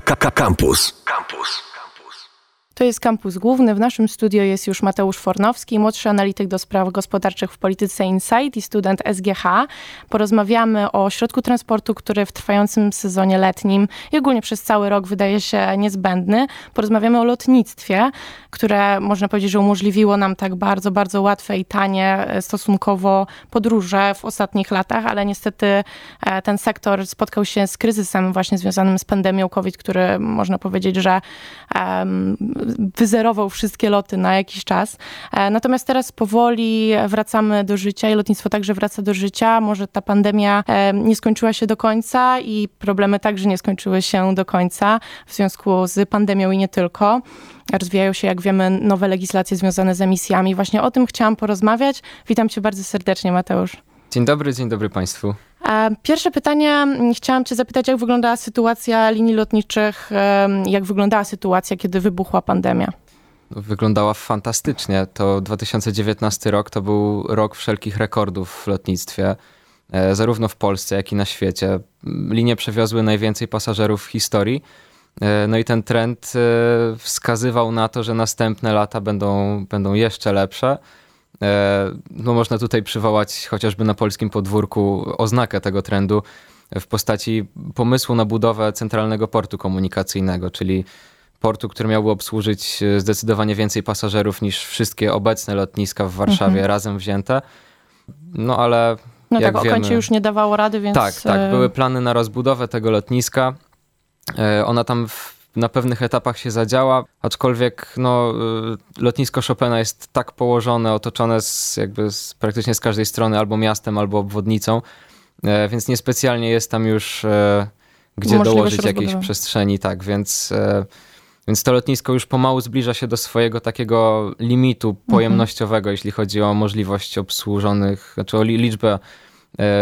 Campus. Campus. To jest kampus główny. W naszym studio jest już Mateusz Fornowski, młodszy analityk do spraw gospodarczych w polityce Insight i student SGH. Porozmawiamy o środku transportu, który w trwającym sezonie letnim i ogólnie przez cały rok wydaje się niezbędny. Porozmawiamy o lotnictwie, które można powiedzieć, że umożliwiło nam tak bardzo, bardzo łatwe i tanie e, stosunkowo podróże w ostatnich latach, ale niestety e, ten sektor spotkał się z kryzysem właśnie związanym z pandemią COVID, który można powiedzieć, że um, wyzerował wszystkie loty na jakiś czas. E, natomiast teraz powoli wracamy do życia i lotnictwo także wraca do życia. Może ta pandemia e, nie skończyła się do końca i problemy także nie skończyły się do końca w związku z pandemią i nie tylko. Rozwijają się, jak wiemy, nowe legislacje związane z emisjami. Właśnie o tym chciałam porozmawiać. Witam cię bardzo serdecznie, Mateusz. Dzień dobry, dzień dobry Państwu. Pierwsze pytanie, chciałam Cię zapytać, jak wyglądała sytuacja linii lotniczych, jak wyglądała sytuacja, kiedy wybuchła pandemia? Wyglądała fantastycznie. To 2019 rok to był rok wszelkich rekordów w lotnictwie, e, zarówno w Polsce, jak i na świecie. Linie przewiozły najwięcej pasażerów w historii. E, no i ten trend e, wskazywał na to, że następne lata będą, będą jeszcze lepsze. E, no można tutaj przywołać chociażby na polskim podwórku oznakę tego trendu w postaci pomysłu na budowę centralnego portu komunikacyjnego, czyli portu, który miałby obsłużyć e, zdecydowanie więcej pasażerów niż wszystkie obecne lotniska w Warszawie mhm. razem wzięte. No ale. No jak tak, wiemy, Okęcie już nie dawało rady, więc. Tak, tak. E, były plany na rozbudowę tego lotniska. Ona tam w na pewnych etapach się zadziała, aczkolwiek no, y, lotnisko Chopina jest tak położone, otoczone z, jakby z, praktycznie z każdej strony albo miastem, albo obwodnicą, e, więc niespecjalnie jest tam już e, gdzie dołożyć jakiejś przestrzeni, tak, więc, e, więc to lotnisko już pomału zbliża się do swojego takiego limitu mhm. pojemnościowego, mhm. jeśli chodzi o możliwość obsłużonych, znaczy o liczbę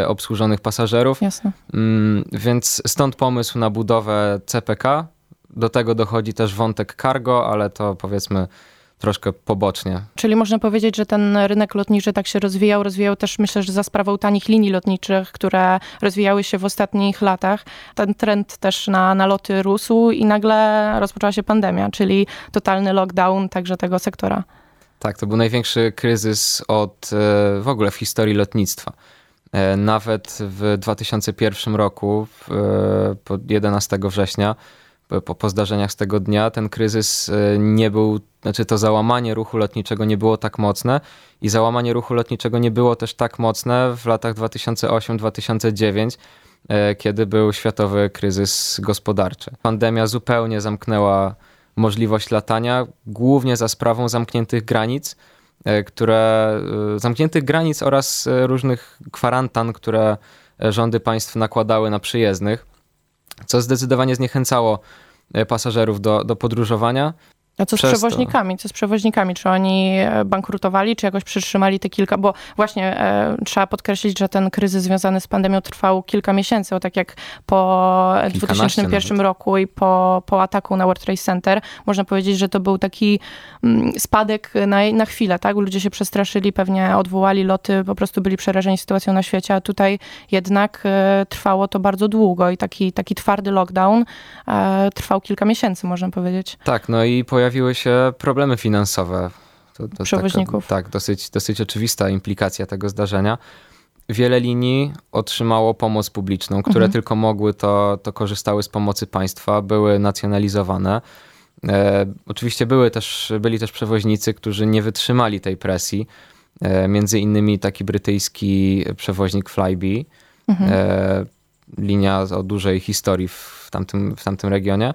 obsłużonych pasażerów. Jasne. Mm, więc stąd pomysł na budowę CPK, do tego dochodzi też wątek cargo, ale to powiedzmy troszkę pobocznie. Czyli można powiedzieć, że ten rynek lotniczy tak się rozwijał, rozwijał też myślę, że za sprawą tanich linii lotniczych, które rozwijały się w ostatnich latach. Ten trend też na, na loty rósł i nagle rozpoczęła się pandemia, czyli totalny lockdown także tego sektora. Tak, to był największy kryzys od e, w ogóle w historii lotnictwa. E, nawet w 2001 roku, 11 września, po, po zdarzeniach z tego dnia ten kryzys e, nie był, znaczy to załamanie ruchu lotniczego nie było tak mocne i załamanie ruchu lotniczego nie było też tak mocne w latach 2008-2009, e, kiedy był światowy kryzys gospodarczy. Pandemia zupełnie zamknęła możliwość latania, głównie za sprawą zamkniętych granic, e, które zamkniętych granic oraz różnych kwarantan, które rządy państw nakładały na przyjezdnych co zdecydowanie zniechęcało e, pasażerów do, do podróżowania. A co z przewoźnikami? Co z przewoźnikami? Czy oni e, bankrutowali, czy jakoś przytrzymali te kilka? Bo właśnie e, trzeba podkreślić, że ten kryzys związany z pandemią trwał kilka miesięcy, o tak jak po 2001 nawet. roku i po, po ataku na World Trade Center. Można powiedzieć, że to był taki mm, spadek na, na chwilę, tak? Ludzie się przestraszyli, pewnie odwołali loty, po prostu byli przerażeni sytuacją na świecie, a tutaj jednak e, trwało to bardzo długo i taki, taki twardy lockdown e, trwał kilka miesięcy, można powiedzieć. Tak, no i pojawił pojawiły się problemy finansowe. To, to Przewoźników. Taka, tak, dosyć, dosyć oczywista implikacja tego zdarzenia. Wiele linii otrzymało pomoc publiczną, które mhm. tylko mogły, to, to korzystały z pomocy państwa, były nacjonalizowane. E, oczywiście były też, byli też przewoźnicy, którzy nie wytrzymali tej presji. E, między innymi taki brytyjski przewoźnik Flybe, mhm. e, linia o dużej historii w tamtym, w tamtym regionie.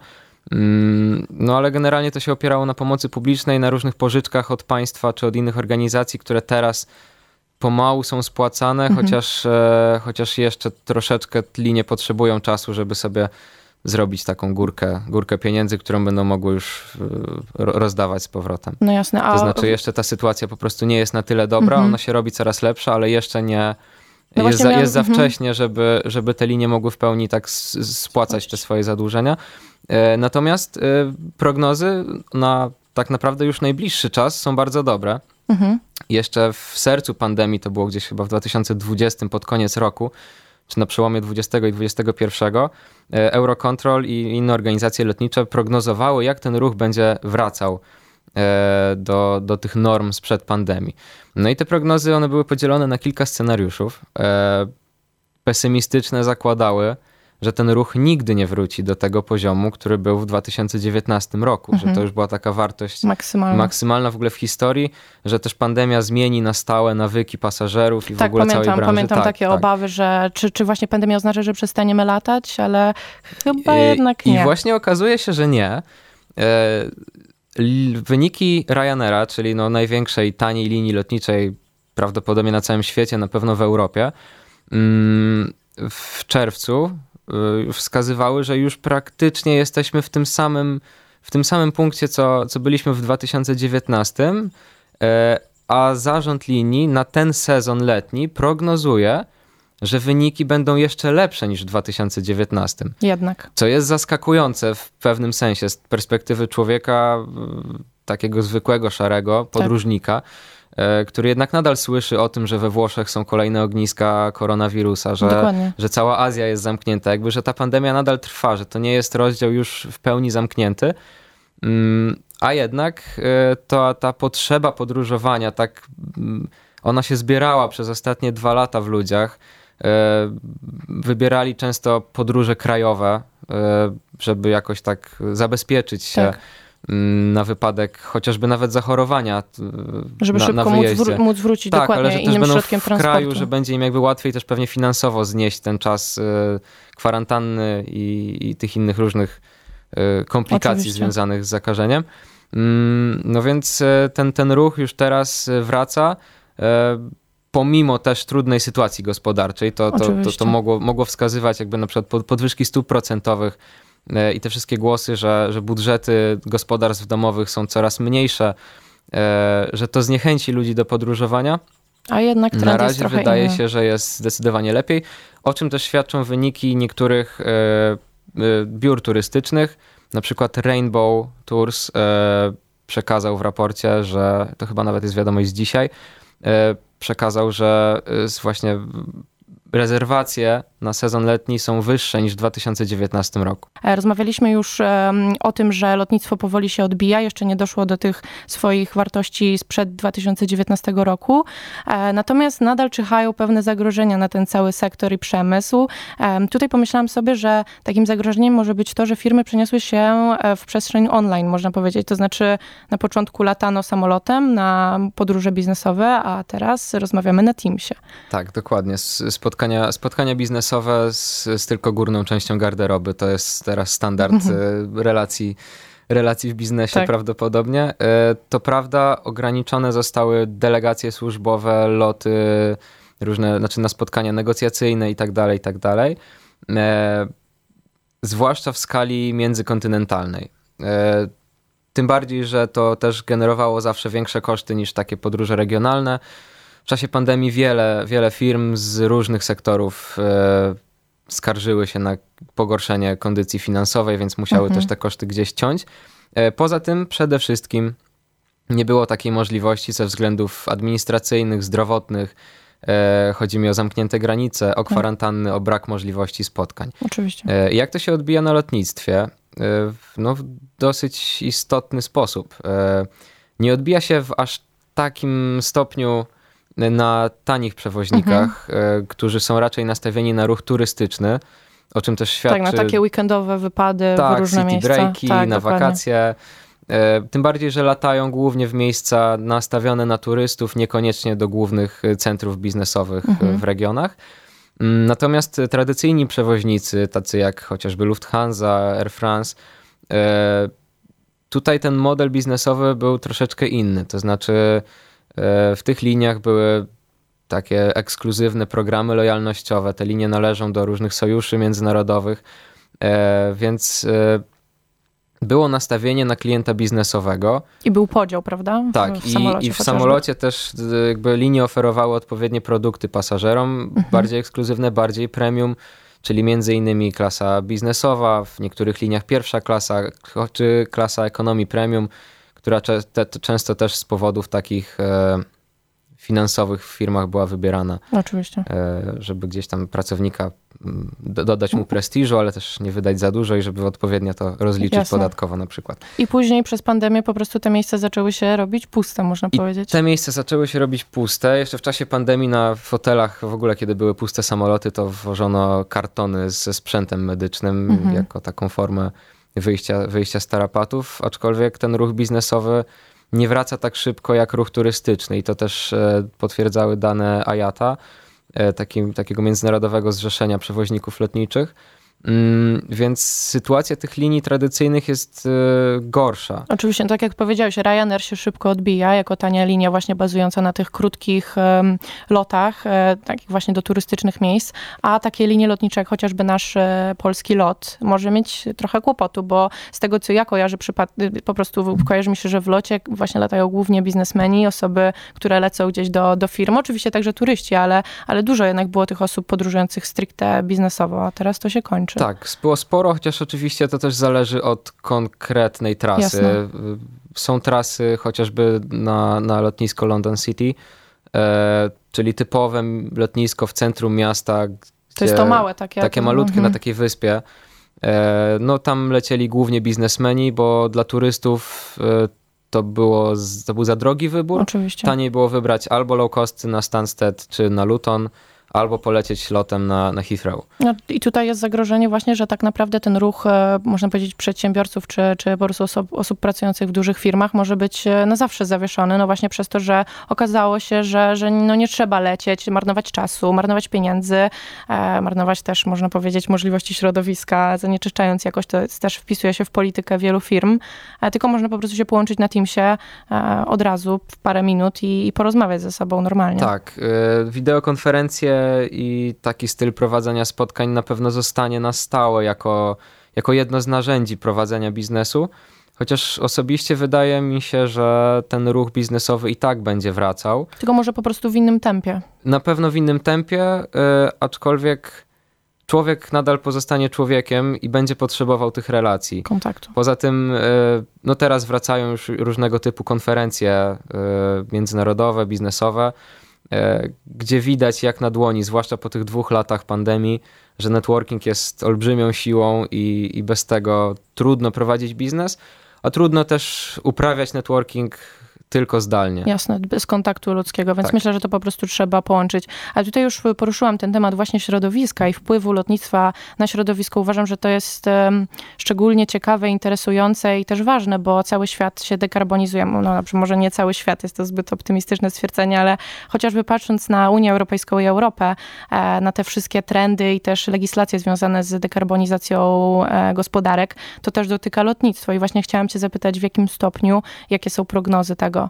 Mm, no ale generalnie to się opierało na pomocy publicznej, na różnych pożyczkach od państwa czy od innych organizacji, które teraz pomału są spłacane, mhm. chociaż, e, chociaż jeszcze troszeczkę linie potrzebują czasu, żeby sobie zrobić taką górkę, górkę pieniędzy, którą będą mogły już e, rozdawać z powrotem. No jasne. A... To znaczy jeszcze ta sytuacja po prostu nie jest na tyle dobra, mhm. ona się robi coraz lepsza, ale jeszcze nie, no jest, za, miałam... jest za mhm. wcześnie, żeby, żeby te linie mogły w pełni tak spłacać te swoje zadłużenia. E, natomiast e, prognozy na tak naprawdę już najbliższy czas są bardzo dobre. Mhm. Jeszcze w sercu pandemii, to było gdzieś chyba w 2020, pod koniec roku, czy na przełomie 20 i 21, Eurocontrol i inne organizacje lotnicze prognozowały, jak ten ruch będzie wracał do, do tych norm sprzed pandemii. No i te prognozy, one były podzielone na kilka scenariuszów. Pesymistyczne zakładały, że ten ruch nigdy nie wróci do tego poziomu, który był w 2019 roku, mhm. że to już była taka wartość maksymalna. maksymalna w ogóle w historii, że też pandemia zmieni na stałe nawyki pasażerów i tak, w ogóle pamiętam, całej branży. Pamiętam tak, takie tak. obawy, że czy, czy właśnie pandemia oznacza, że przestaniemy latać, ale chyba I, jednak nie. I właśnie okazuje się, że nie. Wyniki Ryanaira, czyli no największej taniej linii lotniczej prawdopodobnie na całym świecie, na pewno w Europie, mm, w czerwcu Y, wskazywały, że już praktycznie jesteśmy w tym samym, w tym samym punkcie, co, co byliśmy w 2019, e, a zarząd linii na ten sezon letni prognozuje, że wyniki będą jeszcze lepsze niż w 2019. Jednak. Co jest zaskakujące w pewnym sensie z perspektywy człowieka, takiego zwykłego, szarego, tak. podróżnika. Tak który jednak nadal słyszy o tym, że we Włoszech są kolejne ogniska koronawirusa, że, że cała Azja jest zamknięta, jakby, że ta pandemia nadal trwa, że to nie jest rozdział już w pełni zamknięty. Mm, a jednak e, to, ta potrzeba podróżowania, tak, mm, ona się zbierała przez ostatnie dwa lata w ludziach. E, wybierali często podróże krajowe, żeby jakoś tak zabezpieczyć się. Tak Mm, na wypadek chociażby nawet zachorowania Żeby na, szybko na móc, wró- móc wrócić tak, dokładnie ale że innym będą środkiem w transportu. kraju, że będzie im jakby łatwiej też pewnie finansowo znieść ten czas y, kwarantanny i, i tych innych różnych y, komplikacji Oczywiście. związanych z zakażeniem. Mm, no więc ten, ten ruch już teraz wraca pomimo też trudnej sytuacji gospodarczej, to, to, to, to, mogło, mogło wskazywać jakby na przykład podwyżki stóp procentowych E, i te wszystkie głosy, że, że budżety gospodarstw domowych są coraz mniejsze, e, że to zniechęci ludzi do podróżowania. A jednak Na razie wydaje inny. się, że jest zdecydowanie lepiej, o czym też świadczą wyniki niektórych e, biur turystycznych. Na przykład Rainbow Tours przekazał w raporcie, że to chyba nawet jest wiadomość z dzisiaj, przekazał, że właśnie rezerwacje na sezon letni są wyższe niż w 2019 roku. E, rozmawialiśmy już o tym, że lotnictwo powoli się odbija, jeszcze nie doszło do tych swoich wartości sprzed 2019 roku. E, natomiast nadal czyhają pewne zagrożenia na ten cały sektor i przemysł. Tutaj pomyślałam sobie, że takim zagrożeniem może być to, że firmy przeniosły się e, w przestrzeń online, można powiedzieć. To znaczy na początku latano samolotem na podróże biznesowe, a teraz rozmawiamy na Teamsie. Tak, dokładnie. Spotkania, spotkania biznesowe z, z tylko górną częścią garderoby. To jest teraz standard mhm. e, relacji relacji w biznesie tak. prawdopodobnie. E, to prawda, ograniczone zostały delegacje służbowe, loty, różne, znaczy na spotkania negocjacyjne i tak dalej, i tak dalej. E, zwłaszcza w skali międzykontynentalnej. Tym bardziej, że to też generowało zawsze większe koszty niż takie podróże regionalne w czasie pandemii wiele, wiele firm z różnych sektorów e, skarżyły się na pogorszenie kondycji finansowej, więc musiały mhm. też te koszty gdzieś ciąć. E, poza tym przede wszystkim nie było takiej możliwości ze względów administracyjnych, zdrowotnych. E, chodzi mi o zamknięte granice, o tak. kwarantanny, o brak możliwości spotkań. Oczywiście. Jak to się odbija na lotnictwie? No, w dosyć istotny sposób. Nie odbija się w aż takim stopniu na tanich przewoźnikach, mhm. E, którzy są raczej nastawieni na ruch turystyczny, o czym też świadczy... Tak, na takie weekendowe wypady tak, w różne city miejsca. breaki, tak, na dokładnie. wakacje. E, tym bardziej, że latają głównie w miejsca nastawione na turystów, niekoniecznie do głównych centrów biznesowych mhm. w regionach. Mm, natomiast tradycyjni przewoźnicy, tacy jak chociażby Lufthansa, Air France, e, tutaj ten model biznesowy był troszeczkę inny. To znaczy, E, w tych liniach były takie ekskluzywne programy lojalnościowe. Te linie należą do różnych sojuszy międzynarodowych, e, więc e, było nastawienie na klienta biznesowego. I był podział, prawda? W, tak, w i, i, w samolocie też jakby linie oferowały odpowiednie produkty pasażerom, mhm. bardziej ekskluzywne, bardziej premium, czyli między innymi klasa biznesowa, w niektórych liniach pierwsza klasa, czy klasa ekonomii premium która często też z powodów takich e, finansowych w firmach była wybierana. Oczywiście. Żeby gdzieś tam pracownika dodać mu prestiżu, ale też nie wydać za dużo i żeby odpowiednio to rozliczyć Jasne. podatkowo na przykład. I później przez pandemię po prostu te miejsca zaczęły się robić puste, można I powiedzieć. Te miejsca zaczęły się robić puste. Jeszcze w czasie pandemii na fotelach, w ogóle kiedy były puste samoloty, to włożono kartony ze sprzętem medycznym mhm. jako taką formę wyjścia, wyjścia z tarapatów, aczkolwiek ten ruch biznesowy nie wraca tak szybko jak ruch turystyczny i to też e, potwierdzały dane IATA, e, takim, takiego międzynarodowego zrzeszenia przewoźników lotniczych więc sytuacja tych linii tradycyjnych jest e, gorsza. Oczywiście, tak jak powiedziałeś, Ryanair się szybko odbija jako tania linia właśnie bazująca na tych krótkich lotach, e, takich właśnie do turystycznych miejsc, a takie linie lotnicze jak chociażby nasz e, polski lot może mieć trochę kłopotu, bo z tego co ja kojarzę, y, po prostu kojarzy mi się, że w locie właśnie latają głównie biznesmeni, osoby, które lecą gdzieś do, do firm, oczywiście także turyści, ale, ale dużo jednak było tych osób podróżujących stricte biznesowo, a teraz to się kończy. Tak, było sporo, chociaż oczywiście to też zależy od konkretnej trasy. Jasne. Są trasy chociażby na, na lotnisko London City, e, czyli typowe lotnisko w centrum miasta. To jest to małe takie. Takie malutkie mhm. na takiej wyspie. E, no tam lecieli głównie biznesmeni, bo dla turystów e, to, było, to był za drogi wybór. Oczywiście. Taniej było wybrać albo low cost na Stansted czy na Luton albo polecieć lotem na, na Heathrow. No I tutaj jest zagrożenie właśnie, że tak naprawdę ten ruch, e, można powiedzieć, przedsiębiorców czy, czy po prostu osób, osób pracujących w dużych firmach może być e, na zawsze zawieszony, no właśnie przez to, że okazało się, że, że no nie trzeba lecieć, marnować czasu, marnować pieniędzy, e, marnować też, można powiedzieć, możliwości środowiska, zanieczyszczając jakoś, to też wpisuje się w politykę wielu firm, e, tylko można po prostu się połączyć na Teamsie e, od razu w parę minut i, i porozmawiać ze sobą normalnie. Tak, e, wideokonferencje i taki styl prowadzenia spotkań na pewno zostanie na stałe jako, jako jedno z narzędzi prowadzenia biznesu. Chociaż osobiście wydaje mi się, że ten ruch biznesowy i tak będzie wracał. Tylko może po prostu w innym tempie. Na pewno w innym tempie, yy, aczkolwiek człowiek nadal pozostanie człowiekiem i będzie potrzebował tych relacji. Kontaktu. Poza tym, yy, no teraz wracają już różnego typu konferencje yy, międzynarodowe, biznesowe gdzie widać jak na dłoni, zwłaszcza po tych dwóch latach pandemii, że networking jest olbrzymią siłą i, i bez tego trudno prowadzić biznes, a trudno też uprawiać networking tylko zdalnie. Jasne, bez kontaktu ludzkiego, więc tak. myślę, że to po prostu trzeba połączyć. Ale tutaj już poruszyłam ten temat właśnie środowiska i wpływu lotnictwa na środowisko. Uważam, że to jest um, szczególnie ciekawe, interesujące i też ważne, bo cały świat się dekarbonizuje. No, znaczy może nie cały świat, jest to zbyt optymistyczne stwierdzenie, ale chociażby patrząc na Unię Europejską i Europę, e, na te wszystkie trendy i też legislacje związane z dekarbonizacją e, gospodarek, to też dotyka lotnictwo. I właśnie chciałam cię zapytać, w jakim stopniu, jakie są prognozy tego,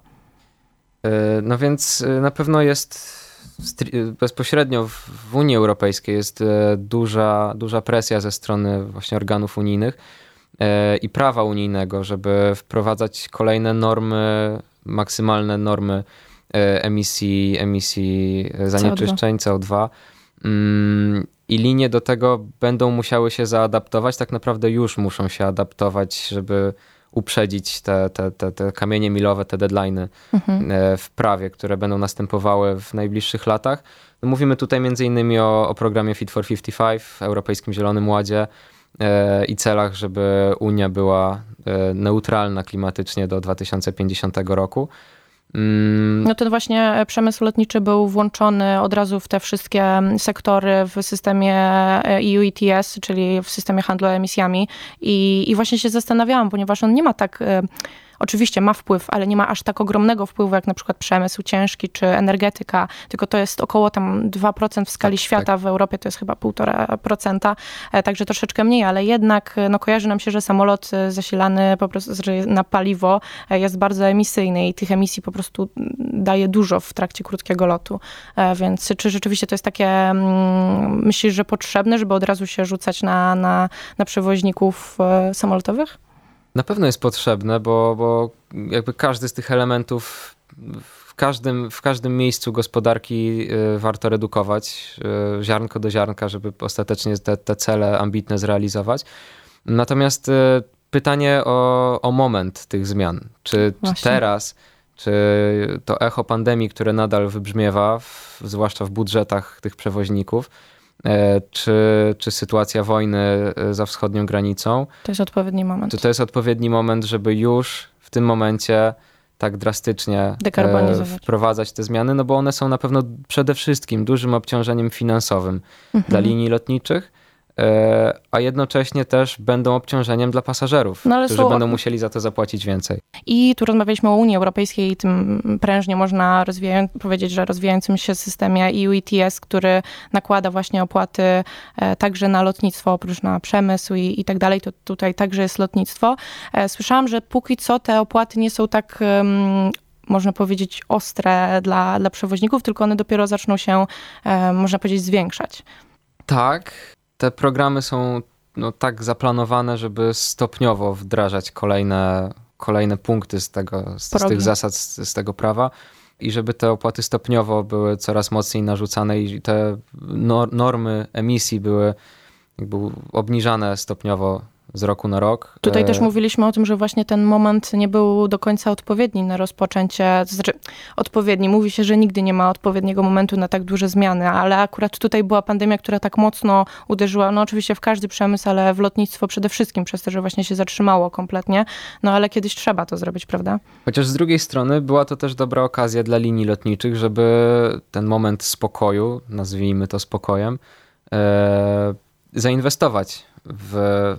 no więc e, na pewno jest bezpośrednio w Unii Europejskiej jest e, duża, duża presja ze strony właśnie organów unijnych i prawa unijnego, żeby wprowadzać kolejne normy, maksymalne normy emisji, emisji zanieczyszczeń CO2. CO2. Mm, I linie do tego będą musiały się zaadaptować, tak naprawdę już muszą się adaptować, żeby uprzedzić te, te, te, te kamienie milowe, te deadlines mhm. E, w prawie, które będą następowały w najbliższych latach. No mówimy tutaj między innymi o, o programie Fit for 55, Europejskim Zielonym Ładzie e, i celach, żeby Unia była e, neutralna klimatycznie do 2050 roku. Mm. No ten właśnie przemysł lotniczy był włączony od razu w te wszystkie sektory w systemie EU ETS, czyli w systemie handlu emisjami i, i właśnie się zastanawiałam, ponieważ on nie ma tak e, oczywiście ma wpływ, ale nie ma aż tak ogromnego wpływu jak na przykład przemysł ciężki czy energetyka, tylko to jest około tam 2% w skali tak, świata, tak. w Europie to jest chyba 1,5%, e, także troszeczkę mniej, ale jednak no, kojarzy nam się, że samolot e, zasilany po prostu na paliwo e, jest bardzo emisyjny i tych emisji po prostu daje dużo w trakcie krótkiego lotu. Więc czy rzeczywiście to jest takie, mm, myślisz, że potrzebne, żeby od razu się rzucać na, na, na przewoźników samolotowych? Na pewno jest potrzebne, bo, bo jakby każdy z tych elementów w każdym, w każdym miejscu gospodarki y, warto redukować y, ziarnko do ziarnka, żeby ostatecznie te, te cele ambitne zrealizować. Natomiast y, pytanie o, o moment tych zmian. Czy, czy teraz czy to echo pandemii, które nadal wybrzmiewa, w, zwłaszcza w budżetach tych przewoźników, czy, czy sytuacja wojny e, za wschodnią granicą. To jest odpowiedni moment. To, to jest odpowiedni moment, żeby już w tym momencie tak drastycznie e, wprowadzać te zmiany, no bo one są na pewno przede wszystkim dużym obciążeniem finansowym mhm. dla linii lotniczych E, a jednocześnie też będą obciążeniem dla pasażerów, no, którzy są... będą musieli za to zapłacić więcej. I tu rozmawialiśmy o Unii Europejskiej i tym prężnie można powiedzieć, że rozwijającym się systemie EU ETS, który nakłada właśnie opłaty e, także na lotnictwo, oprócz na przemysł i, i tak dalej, to tutaj także jest lotnictwo. E, słyszałam, że póki co te opłaty nie są tak um, można powiedzieć, ostre dla, dla przewoźników, tylko one dopiero zaczną się, można powiedzieć, zwiększać. Tak, te programy są no, tak zaplanowane, żeby stopniowo wdrażać kolejne, kolejne punkty z, tego, z, z tych zasad, z, z, tego prawa i żeby te opłaty stopniowo były coraz mocniej narzucane i te normy emisji były jakby obniżane stopniowo z roku na rok. Tutaj też e, mówiliśmy o tym, że właśnie ten moment nie był do końca odpowiedni na rozpoczęcie, to znaczy odpowiedni. Mówi się, że nigdy nie ma odpowiedniego momentu na tak duże zmiany, ale akurat tutaj była pandemia, która tak mocno uderzyła, no oczywiście w każdy przemysł, ale w lotnictwo przede wszystkim, przez to, że właśnie się zatrzymało kompletnie, no ale kiedyś trzeba to zrobić, prawda? Chociaż z drugiej strony była to też dobra okazja dla linii lotniczych, żeby ten moment spokoju, nazwijmy to spokojem, e, zainwestować w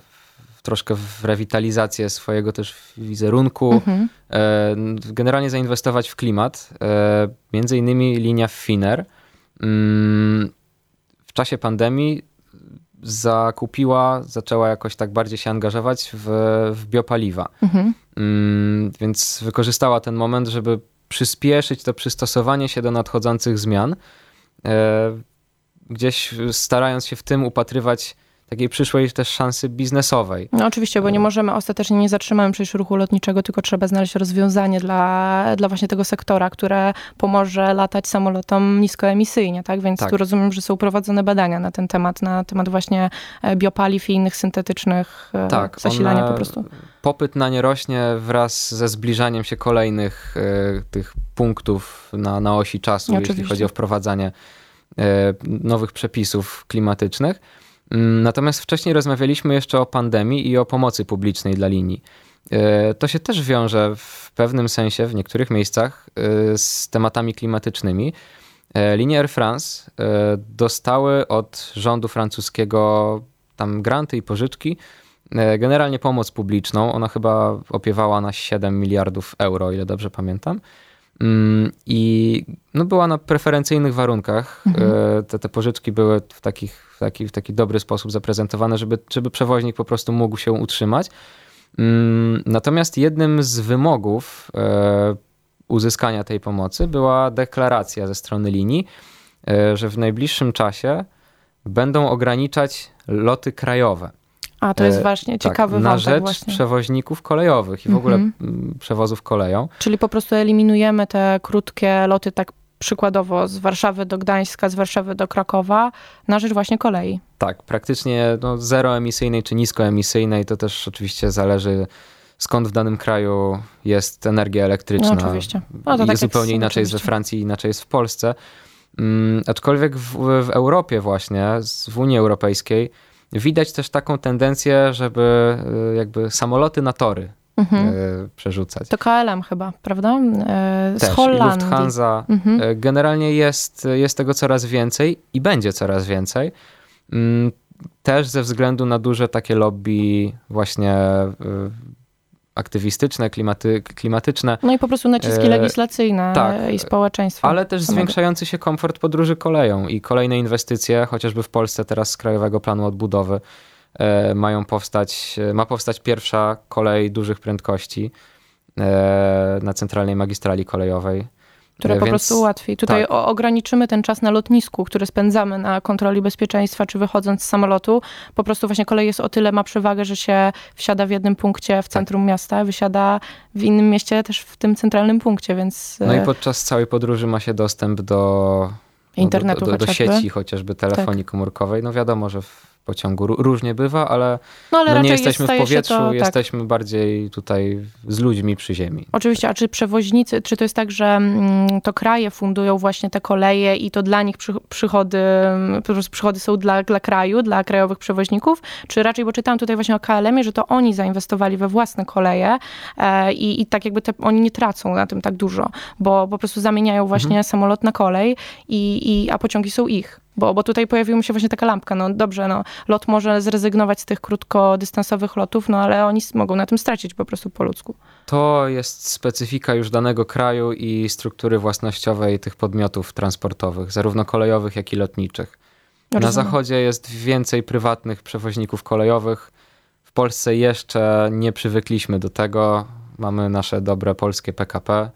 troszkę w rewitalizację swojego też wizerunku, mhm. E, generalnie zainwestować w klimat. E, między innymi linia Finer mm, w czasie pandemii zakupiła, zaczęła jakoś tak bardziej się angażować w, w biopaliwa. Mhm. Mm, więc wykorzystała ten moment, żeby przyspieszyć to przystosowanie się do nadchodzących zmian. E, gdzieś starając się w tym upatrywać takiej przyszłej też szansy biznesowej. No oczywiście, bo nie możemy, ostatecznie nie zatrzymamy przecież ruchu lotniczego, tylko trzeba znaleźć rozwiązanie dla, dla właśnie tego sektora, które pomoże latać samolotom niskoemisyjnie, tak? Więc tak. tu rozumiem, że są prowadzone badania na ten temat, na temat właśnie e, biopaliw i innych syntetycznych e, tak, zasilania po prostu. Popyt na nie rośnie wraz ze zbliżaniem się kolejnych y, tych punktów na, na osi czasu, jeśli chodzi o wprowadzanie y, nowych przepisów klimatycznych. Mm, natomiast wcześniej rozmawialiśmy jeszcze o pandemii i o pomocy publicznej dla linii. E, to się też wiąże w pewnym sensie w niektórych miejscach e, z tematami klimatycznymi. E, linie Air France dostały od rządu francuskiego tam granty i pożyczki, generalnie pomoc publiczną. Ona chyba opiewała na 7 miliardów euro, ile dobrze pamiętam. Mm, I no była na preferencyjnych warunkach. Mhm. Te, te pożyczki były w takich taki, w taki dobry sposób zaprezentowane, żeby, żeby przewoźnik po prostu mógł się utrzymać. Mm, natomiast jednym z wymogów e, uzyskania tej pomocy była deklaracja ze strony linii, e, że w najbliższym czasie będą ograniczać loty krajowe. A, to jest e, właśnie tak, ciekawy Na rzecz właśnie. przewoźników kolejowych i w ogóle mhm. przewozów koleją. Czyli po prostu eliminujemy te krótkie loty tak przykładowo z Warszawy do Gdańska, z Warszawy do Krakowa, na rzecz właśnie kolei. Tak, praktycznie no, zeroemisyjnej czy niskoemisyjnej, to też oczywiście zależy skąd w danym kraju jest energia elektryczna. No, oczywiście. No, to tak zupełnie inaczej oczywiście. jest we Francji, inaczej jest w Polsce. Um, aczkolwiek w, w Europie właśnie, w Unii Europejskiej, widać też taką tendencję, żeby y, jakby samoloty na tory mhm. E, przerzucać. To KLM chyba, prawda? E, z Też, Holandii. Lufthansa. Mhm. Generalnie jest, jest tego coraz więcej i będzie coraz więcej. Mm, też ze względu na duże takie lobby właśnie aktywistyczne, klimaty, klimatyczne. No i po prostu naciski legislacyjne tak, i społeczeństwa. Ale też zwiększający się komfort podróży koleją i kolejne inwestycje, chociażby w Polsce teraz z Krajowego Planu Odbudowy E, mają powstać, e, ma powstać pierwsza kolej dużych prędkości e, na centralnej magistrali kolejowej. Które po prostu ułatwi. Tutaj tak. ograniczymy ten czas na lotnisku, który spędzamy na kontroli bezpieczeństwa, czy wychodząc z samolotu. Po prostu właśnie kolej jest o tyle, ma przewagę, że się wsiada w jednym punkcie w tak. centrum tak. miasta, wysiada w innym mieście też w tym centralnym punkcie, więc... No i podczas całej podróży ma się dostęp do... Internetu do, do, do, do sieci, chociażby telefonii tak. komórkowej. No wiadomo, że w pociągu. Różnie bywa, ale, no, ale no nie jesteśmy jest, w powietrzu, to, tak. jesteśmy bardziej tutaj z ludźmi przy ziemi. Oczywiście, a czy przewoźnicy, czy to jest tak, że mm, to kraje fundują właśnie te koleje i to dla nich przychody, po prostu przychody są dla, dla kraju, dla krajowych przewoźników, czy raczej, bo czytałam tutaj właśnie o KLM-ie, że to oni zainwestowali we własne koleje e, i, i tak jakby te, oni nie tracą na tym tak dużo, bo po prostu zamieniają właśnie mhm. samolot na kolej, i, i, a pociągi są ich. Bo, bo tutaj pojawiła mi się właśnie taka lampka. No dobrze, no, lot może zrezygnować z tych krótkodystansowych lotów, no ale oni mogą na tym stracić po prostu po ludzku. To jest specyfika już danego kraju i struktury własnościowej tych podmiotów transportowych, zarówno kolejowych, jak i lotniczych. Rozumiem. Na zachodzie jest więcej prywatnych przewoźników kolejowych. W Polsce jeszcze nie przywykliśmy do tego. Mamy nasze dobre polskie PKP.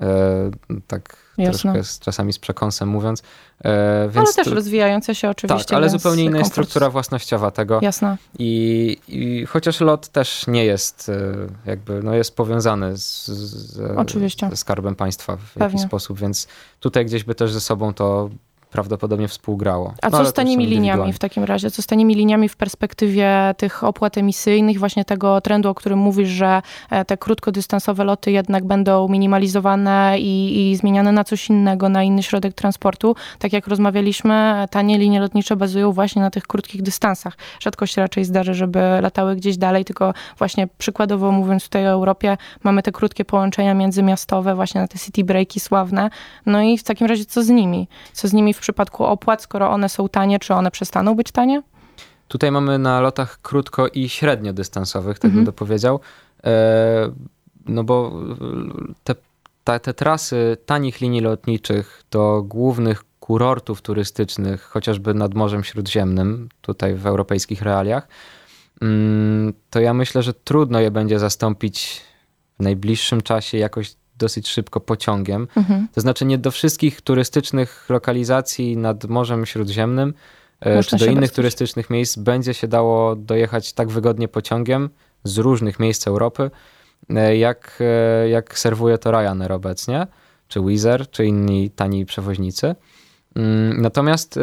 E, tak Jasne. troszkę z, czasami z przekąsem mówiąc. E, ale też tu, rozwijające się oczywiście. Tak, ale zupełnie inna jest struktura własnościowa tego. Jasne. I, I, chociaż lot też nie jest e, jakby, no jest powiązany z, z, ze skarbem państwa w Pewnie. jakiś sposób, więc tutaj gdzieś by też ze sobą to prawdopodobnie współgrało. A no, co z tanimi liniami w takim razie? Co z tanimi liniami w perspektywie tych opłat emisyjnych, właśnie tego trendu, o którym mówisz, że e, te krótkodystansowe loty jednak będą minimalizowane i, i zmieniane na coś innego, na inny środek transportu. Tak jak rozmawialiśmy, tanie linie lotnicze bazują właśnie na tych krótkich dystansach. Rzadko się raczej zdarzy, żeby latały gdzieś dalej, tylko właśnie przykładowo mówiąc tutaj o Europie, mamy te krótkie połączenia międzymiastowe, właśnie na te city breaki sławne. No i w takim razie co z nimi? Co z nimi w przypadku opłat, skoro one są tanie, czy one przestaną być tanie? Tutaj mamy na lotach krótko i średnio dystansowych, tak mhm. bym to powiedział. E, no bo te, te, te trasy tanich linii lotniczych do głównych kurortów turystycznych, chociażby nad Morzem Śródziemnym, tutaj w europejskich realiach, mm, to ja myślę, że trudno je będzie zastąpić w najbliższym czasie jakoś dosyć szybko pociągiem. Mhm. To znaczy nie do wszystkich turystycznych lokalizacji nad Morzem Śródziemnym e, Można czy do innych turystycznych miejsc będzie się dało dojechać tak wygodnie pociągiem z różnych miejsc Europy, e, jak, e, jak serwuje to Ryanair obecnie, czy Wizz Air, czy inni tani przewoźnicy. Mm, natomiast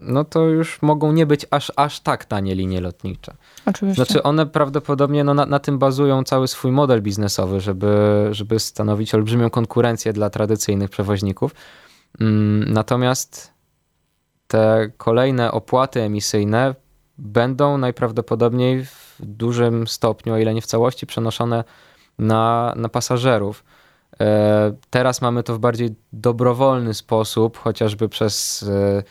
no to już mogą nie być aż, aż tak tanie linie lotnicze. Oczywiście. Znaczy one prawdopodobnie no, na, na tym bazują cały swój model biznesowy, żeby, żeby stanowić olbrzymią konkurencję dla tradycyjnych przewoźników. Mm, natomiast te kolejne opłaty emisyjne będą najprawdopodobniej w dużym stopniu, o ile nie w całości, przenoszone na, na pasażerów. E, teraz mamy to w bardziej dobrowolny sposób, chociażby przez e,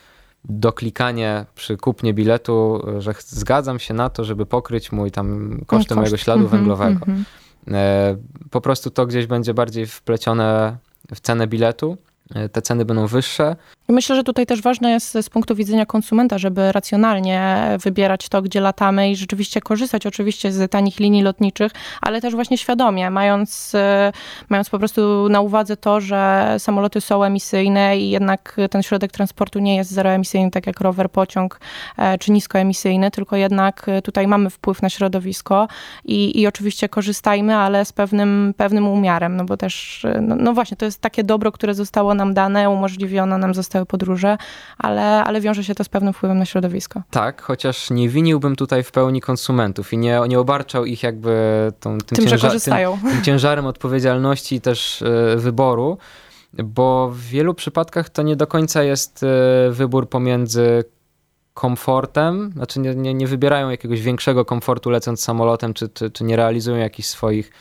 doklikanie przy kupnie biletu, że zgadzam się na to, żeby pokryć mój tam koszty Koszt. mojego śladu mm -hmm, węglowego. Mm -hmm. Po prostu to gdzieś będzie bardziej wplecione w cenę biletu. E, te ceny będą wyższe, Myślę, że tutaj też ważne jest z punktu widzenia konsumenta, żeby racjonalnie wybierać to, gdzie latamy i rzeczywiście korzystać oczywiście z tanich linii lotniczych, ale też właśnie świadomie, mając, e, mając po prostu na uwadze to, że samoloty są emisyjne i jednak ten środek transportu nie jest zeroemisyjny, tak jak rower, pociąg e, czy niskoemisyjny, tylko jednak tutaj mamy wpływ na środowisko i, i oczywiście korzystajmy, ale z pewnym, pewnym umiarem, no bo też, no, no właśnie, to jest takie dobro, które zostało nam dane, umożliwiono nam zostało całe podróże, ale, ale wiąże się to z pewnym wpływem na środowisko. Tak, chociaż nie winiłbym tutaj w pełni konsumentów i nie, nie obarczał ich jakby tą, tym, tym, ciężar, tym, tym ciężarem odpowiedzialności i też e, wyboru, bo w wielu przypadkach to nie do końca jest e, wybór pomiędzy komfortem, znaczy nie, nie, nie wybierają jakiegoś większego komfortu lecąc samolotem, czy, czy, czy nie realizują jakichś swoich,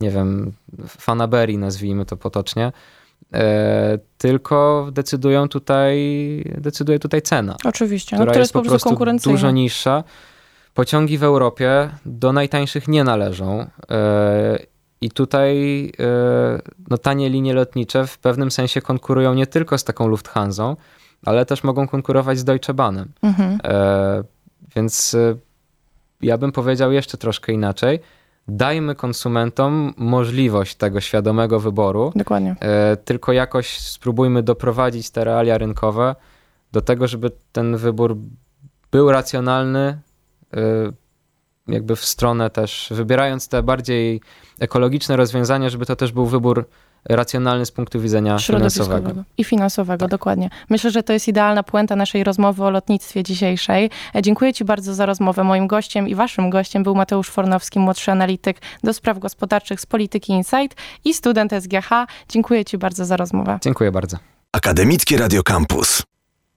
nie wiem, fanaberii, nazwijmy to potocznie, tylko decydują tutaj, decyduje tutaj cena. Oczywiście, która, no, jest, po prostu dużo niższa. Pociągi w Europie do najtańszych nie należą. E, I tutaj e, no, tanie linie lotnicze w pewnym sensie konkurują nie tylko z taką Lufthansą, ale też mogą konkurować z Deutsche Bahnem. Mhm. Więc ja bym powiedział jeszcze troszkę inaczej dajmy konsumentom możliwość tego świadomego wyboru. Dokładnie. E, tylko jakoś spróbujmy doprowadzić te realia rynkowe do tego, żeby ten wybór był racjonalny, e, jakby w stronę też, wybierając te bardziej ekologiczne rozwiązania, żeby to też był wybór racjonalny z punktu widzenia finansowego. I finansowego, tak. dokładnie. Myślę, że to jest idealna puenta naszej rozmowy o lotnictwie dzisiejszej. E, dziękuję Ci bardzo za rozmowę. Moim gościem i Waszym gościem był Mateusz Fornowski, młodszy analityk do spraw gospodarczych z Polityki Insight i student SGH. Dziękuję Ci bardzo za rozmowę. Dziękuję bardzo. Akademickie Radio Campus.